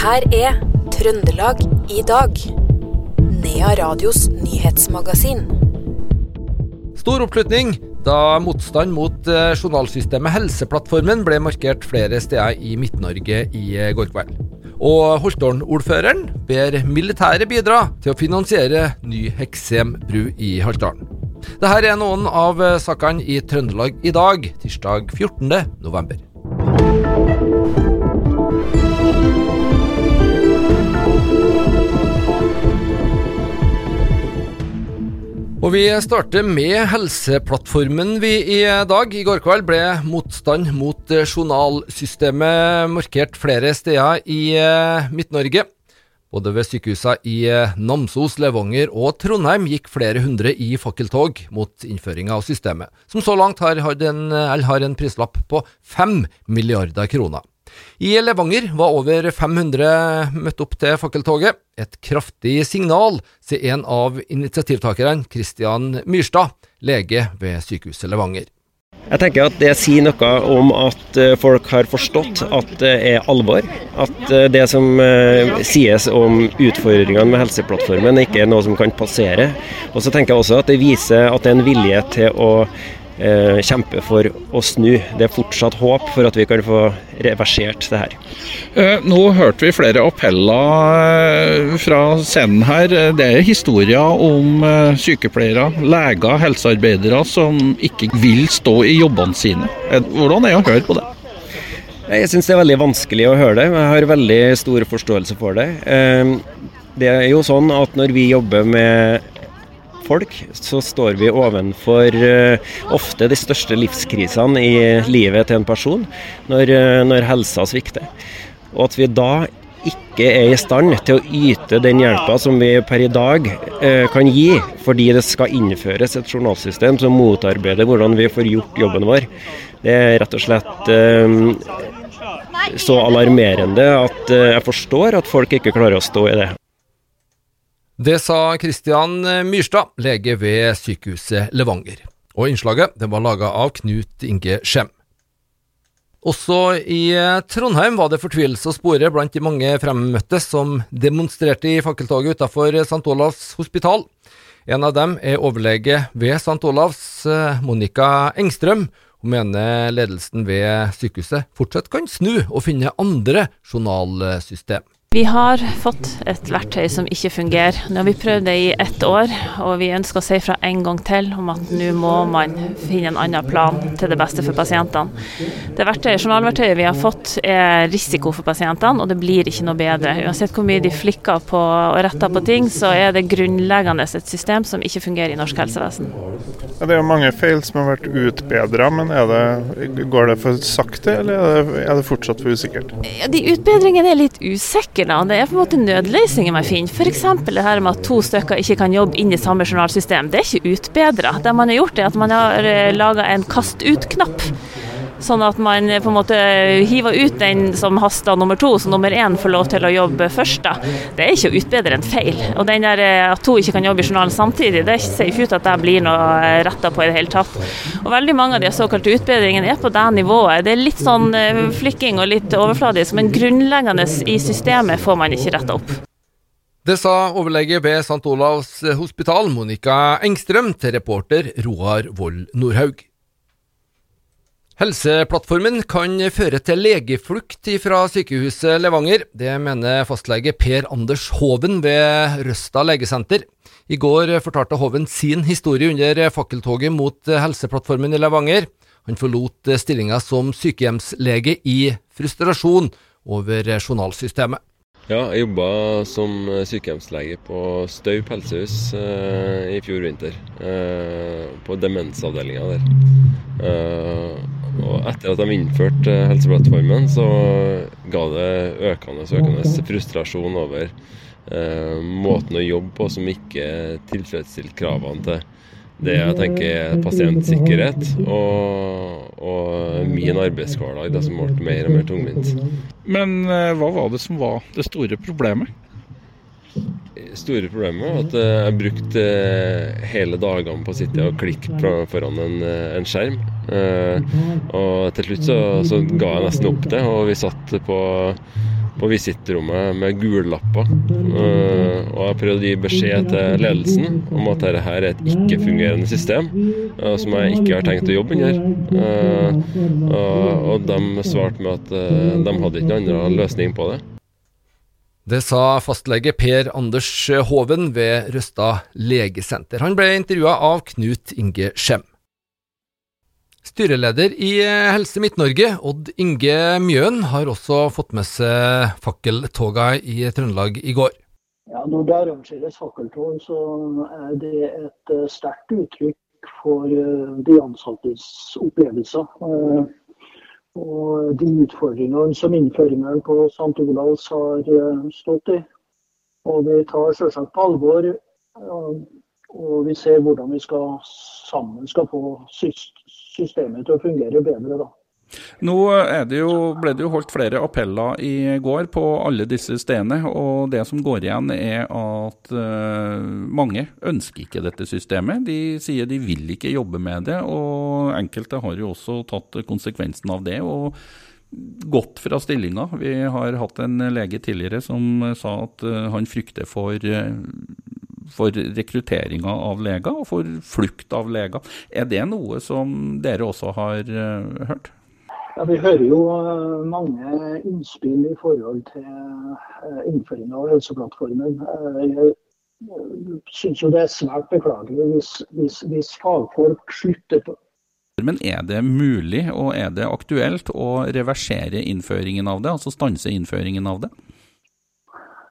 her er Trøndelag i dag. Nea Radios nyhetsmagasin. Stor oppslutning da motstand mot eh, journalsystemet Helseplattformen ble markert flere steder i Midt-Norge i eh, går kveld. Og Holtålen-ordføreren ber militæret bidra til å finansiere ny Heksem bru i Haltdalen. Dette er noen av eh, sakene i Trøndelag i dag, tirsdag 14. Og vi starter med Helseplattformen vi i dag. I går kveld ble motstand mot eh, journalsystemet markert flere steder i eh, Midt-Norge. Både ved sykehusene i eh, Namsos, Levanger og Trondheim gikk flere hundre i fakkeltog mot innføringa av systemet, som så langt har, en, har en prislapp på fem milliarder kroner. I Levanger var over 500 møtt opp til fakkeltoget. Et kraftig signal, sier en av initiativtakerne, Kristian Myrstad, lege ved sykehuset Levanger. Jeg tenker at Det sier noe om at eh, folk har forstått at det er alvor. At eh, det som eh, sies om utfordringene med Helseplattformen ikke er noe som kan passere. Og så tenker jeg også at Det viser at det er en vilje til å kjempe for å snu. Det er fortsatt håp for at vi kan få reversert det her. Eh, nå hørte vi flere appeller eh, fra scenen her. Det er historier om eh, sykepleiere, leger, helsearbeidere som ikke vil stå i jobbene sine. Hvordan er det å høre på det? Jeg syns det er veldig vanskelig å høre det. Jeg har veldig stor forståelse for det. Det er jo sånn at når vi jobber med folk, så står vi ovenfor uh, ofte de største livskrisene i livet til en person når, uh, når helsa svikter. Og at vi da ikke er i stand til å yte den hjelpa som vi per i dag uh, kan gi, fordi det skal innføres et journalsystem som motarbeider hvordan vi får gjort jobben vår. Det er rett og slett så alarmerende at jeg forstår at folk ikke klarer å stå i det. Det sa Kristian Myrstad, lege ved sykehuset Levanger. Og innslaget var laga av Knut Inge Skjem. Også i Trondheim var det fortvilelse å spore blant de mange fremmøtte som demonstrerte i fakkeltoget utenfor St. Olavs hospital. En av dem er overlege ved St. Olavs, Monica Engstrøm. Hun mener ledelsen ved sykehuset fortsatt kan snu og finne andre journalsystem. Vi har fått et verktøy som ikke fungerer. Nå har vi prøvd det i ett år, og vi ønsker å si fra en gang til om at nå må man finne en annen plan til det beste for pasientene. Det verktøyet, journalverktøyet vi har fått er risiko for pasientene, og det blir ikke noe bedre. Uansett hvor mye de flikker på og retter på ting, så er det grunnleggende et system som ikke fungerer i norsk helsevesen. Ja, det er jo mange feil som har vært utbedra, men det, går det for sakte, eller er det, er det fortsatt for usikkert? Ja, de utbedringene er litt usikre Da. Det er på en måte nødløsninger man finner. F.eks. det her med at to stykker ikke kan jobbe inn i samme journalsystem. Det er ikke utbedra. Det man har gjort, er at man har eh, laga en kast ut-knapp. Sånn at man på en måte hiver ut den som haster nummer to, så nummer én får lov til å jobbe først. da. Det er ikke å utbedre en feil. Og den der eh, at to ikke kan jobbe i journalen samtidig, det ser ikke ut at det blir noe eh, retta på i det hele tatt. Og veldig mange av de såkalte utbedringene er på det nivået. Det er litt sånn eh, flikking og litt overfladisk, men grunnleggende i systemet får man ikke retta opp. Det sa overlege ved St. Olavs hospital, Monica Engstrøm, til reporter Roar Vold Nordhaug. Helseplattformen kan føre til legeflukt fra sykehuset Levanger. Det mener fastlege Per Anders Hoven ved Røsta legesenter. I går fortalte Hoven sin historie under fakkeltoget mot Helseplattformen i Levanger. Han forlot stillinga som sykehjemslege i frustrasjon over journalsystemet. Ja, jeg jobba som sykehjemslege på Staup helsehus eh, i fjor vinter. Eh, på demensavdelinga der. Eh, og etter at de innførte Helseplattformen, så ga det økende økende frustrasjon over eh, måten å jobbe på som ikke tilfredsstilte kravene til det jeg tenker er pasientsikkerhet og, og min arbeidshverdag, det som ble mer og mer tungvint. Men eh, hva var det som var det store problemet? Store problemet at eh, jeg brukte brukt hele dagene på å sitte og klikke foran en, eh, en skjerm. Og til slutt så, så, ga jeg nesten opp det, og vi satt på, på visittrommet med gullapper. Og jeg prøvde å gi beskjed til ledelsen om at dette er et ikke-fungerende system som jeg ikke har tenkt å jobbe under. Og de svarte med at de hadde ikke noen annen løsning på det. Det sa fastlege Per Anders Hoven ved Røsta legesenter. Han ble intervjua av Knut Inge Skjem. Styreleder i Helse Midt-Norge, Odd Inge Mjøen, har også fått med seg fakkeltoga i Trøndelag i går. Ja, Når det arrangeres fakkeltog, så er det et eh, sterkt uttrykk for eh, de ansattes opplevelser. Eh, og de utfordringene som innføringen på St. Olavs har stått i. Og vi tar selvsagt på alvor. Og vi ser hvordan vi skal sammen skal få systemet til å fungere bedre. da. Nå det jo, ble det jo holdt flere appeller i går på alle disse stedene. og Det som går igjen er at uh, mange ønsker ikke dette systemet. De sier de vil ikke jobbe med det. og Enkelte har jo også tatt konsekvensen av det. og gått fra stillinga. Vi har hatt en lege tidligere som sa at uh, han frykter for uh, for rekrutteringa av leger og for flukt av leger. Er det noe som dere også har hørt? Ja, Vi hører jo uh, mange innspill i forhold til uh, innføring av Helseplattformen. Jeg syns jo det er svært beklagelig hvis, hvis, hvis fagfolk slutter på men er det mulig og er det aktuelt å reversere innføringen av det, altså stanse innføringen av det?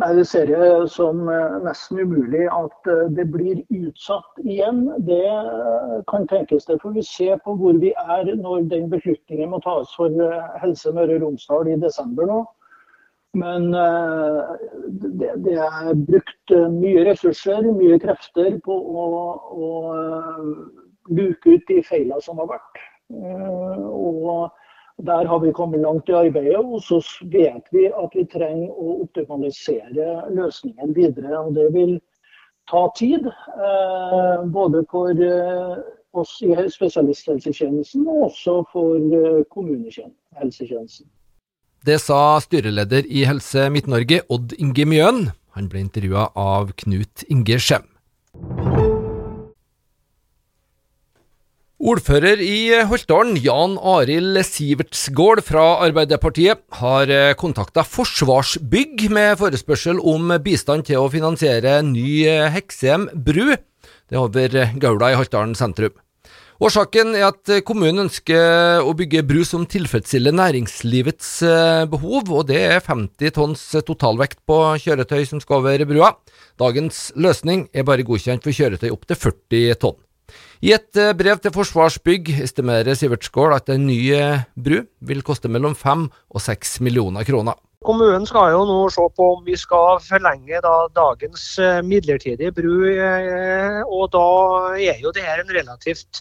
Nei, Det ser jeg som eh, nesten umulig at eh, det blir utsatt igjen. Det eh, kan tenkes det. For vi ser på hvor vi er når den beslutningen må tas for Helse Møre og Romsdal i desember nå. Men det, det, er brukt mye ressurser, mye krefter på å, å luke ut de feilene som har vært. Og der har vi kommet langt i arbeidet, og så vet vi at vi trenger å optimalisere løsningen videre. og Det vil ta tid, eh, både for eh, oss i spesialisthelsetjenesten og også for eh, kommunehelsetjenesten. Det sa styreleder i Helse Midt-Norge, Odd Inge Mjøen. Han ble intervjua av Knut Inge Skjem. Ordfører i Holtålen, Jan Arild Sivertsgård fra Arbeiderpartiet, har eh, kontakta Forsvarsbygg med forespørsel om bistand til å finansiere ny eh, Heksem bru. Det er over Gaula i Holtdalen sentrum. Årsaken er at kommunen ønsker å bygge bru som tilfredsstiller næringslivets eh, behov, og det er 50 tonns totalvekt på kjøretøy som skal over brua. Dagens løsning er bare godkjent for kjøretøy opp til 40 tonn. I et eh, brev til Forsvarsbygg estimerer Sivertsgård at en ny eh, bru vil koste mellom fem og seks millioner kroner. Kommunen skal jo nå se på om vi skal forlenge da, dagens eh, midlertidige bru. og Da er jo det her en relativt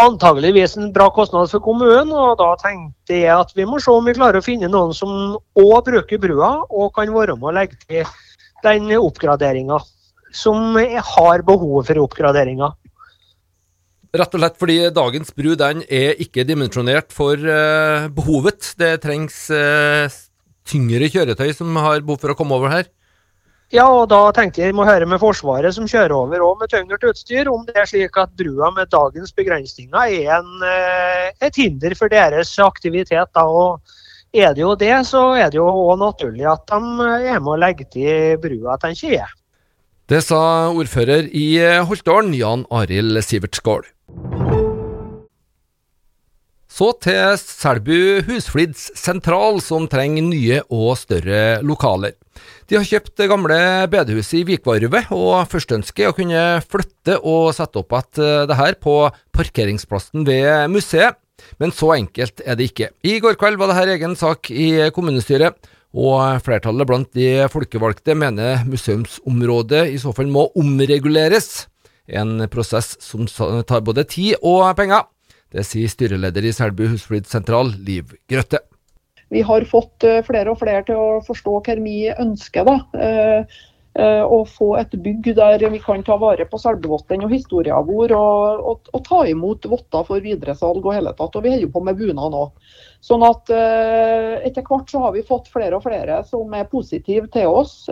antageligvis en bra kostnad for kommunen. og Da tenkte jeg at vi må se om vi klarer å finne noen som òg bruker brua, og kan være med å legge til den oppgraderinga. Som har behov for oppgraderinga. Rett og slett fordi dagens bru den er ikke dimensjonert for uh, behovet. Det trengs uh, tyngre kjøretøy som har behov for å komme over her. Ja, og da tenkte jeg må høre med Forsvaret som kjører over òg med tyngre utstyr, om det er slik at brua med dagens begrensninger er en, uh, et hinder for deres aktivitet. Da. Og er det jo det, så er det jo òg naturlig at de er med å legge til brua, tenker jeg. Det sa ordfører i Holtålen, Jan Arild Sivertsgård. Så til Selbu Husflids sentral, som trenger nye og større lokaler. De har kjøpt det gamle bedehuset i Vikvarvet, og førsteønsket er å kunne flytte og sette opp igjen eh, det her på parkeringsplassen ved museet. Men så enkelt er det ikke. I går kveld var dette egen sak i kommunestyret, og flertallet blant de folkevalgte mener museumsområdet i så fall må omreguleres. En prosess som tar både tid og penger. Det sier styreleder i Selbu Husflid sentral, Liv Grøtte. Vi har fått eh, flere og flere til å forstå hva vi ønsker. Da. Eh, Eh, og få et bygg der vi kan ta vare på selbuvotten og historien vår, og, og, og, ta imot votter for videresalg og hele tatt. Og vi holder på med bunad nå. Sånn at eh, etter hvert så har vi fått flere og flere som er positive til oss.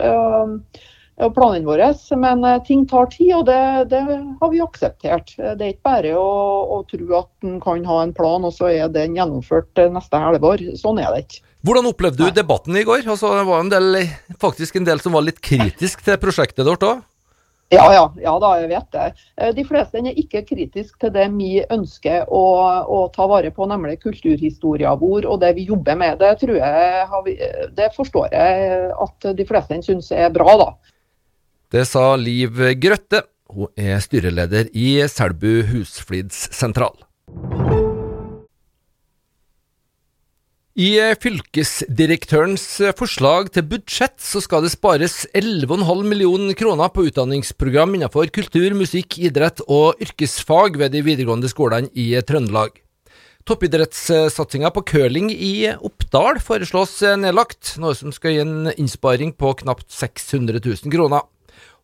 Eh, og planene våre, Men ting tar tid, og det, det, har vi akseptert. Det er ikke bare å, å tro at en kan ha en plan, og så er den gjennomført neste halvår. Sånn er det ikke. Hvordan opplevde du debatten i går? Altså, det var en del, faktisk en del som var litt kritisk til prosjektet deres òg? Ja, ja, ja da, jeg vet det. Eh, de fleste er ikke kritiske til det vi ønsker å, å ta vare på, nemlig kulturhistorien vår og det vi jobber med. Det, tror jeg, det forstår jeg at de fleste syns er bra, da. Det sa Liv Grøtte. Hun er styreleder i Selbu husflidssentral. I fylkesdirektørens forslag til budsjett så skal det spares 11,5 millioner kroner på utdanningsprogram innenfor kultur, musikk, idrett og yrkesfag ved de videregående skolene i Trøndelag. Toppidrettssatsinga på curling i Oppdal foreslås nedlagt, noe som skal gi en innsparing på knapt 600 000 kroner.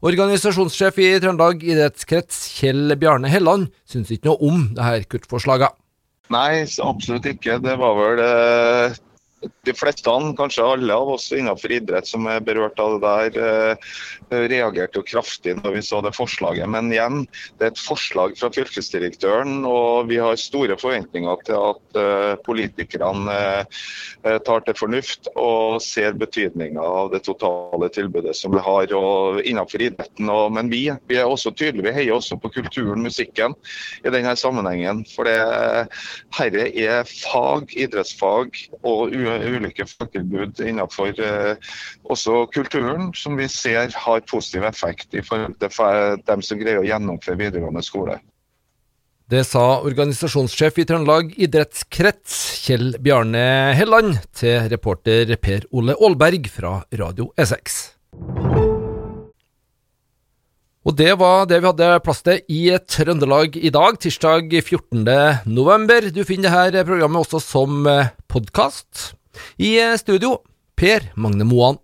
Organisasjonssjef i Trøndelag idrettskrets, Kjell Bjarne Helland, syns ikke noe om dette kuttforslaget. Nei, absolutt ikke. Det var vel eh, de fleste, kanskje alle av oss innenfor idrett som er berørt av det der, eh, reagerte jo kraftig når vi så det forslaget. Men igjen, det er et forslag fra fylkesdirektøren, og vi har store forventninger til at eh, politikerne eh, tar til fornuft og ser betydninga av det totale tilbudet som vi har innenfor idretten. men vi, vi, er også tydelige, vi heier også på kulturen, musikken, i denne sammenhengen. For det, herre er fag, idrettsfag og ulike fagtilbud innenfor eh, også kulturen, som vi ser har positiv effekt i forhold til dem som greier å gjennomføre videregående skole. Det sa organisasjonssjef i Trøndelag idrettskrets, Kjell Bjarne Helland, til reporter Per Ole Aalberg fra Radio E6. Det var det vi hadde plass til i Trøndelag i dag, tirsdag 14. november. Du finner dette programmet også som podkast. I studio, Per Magne Moan.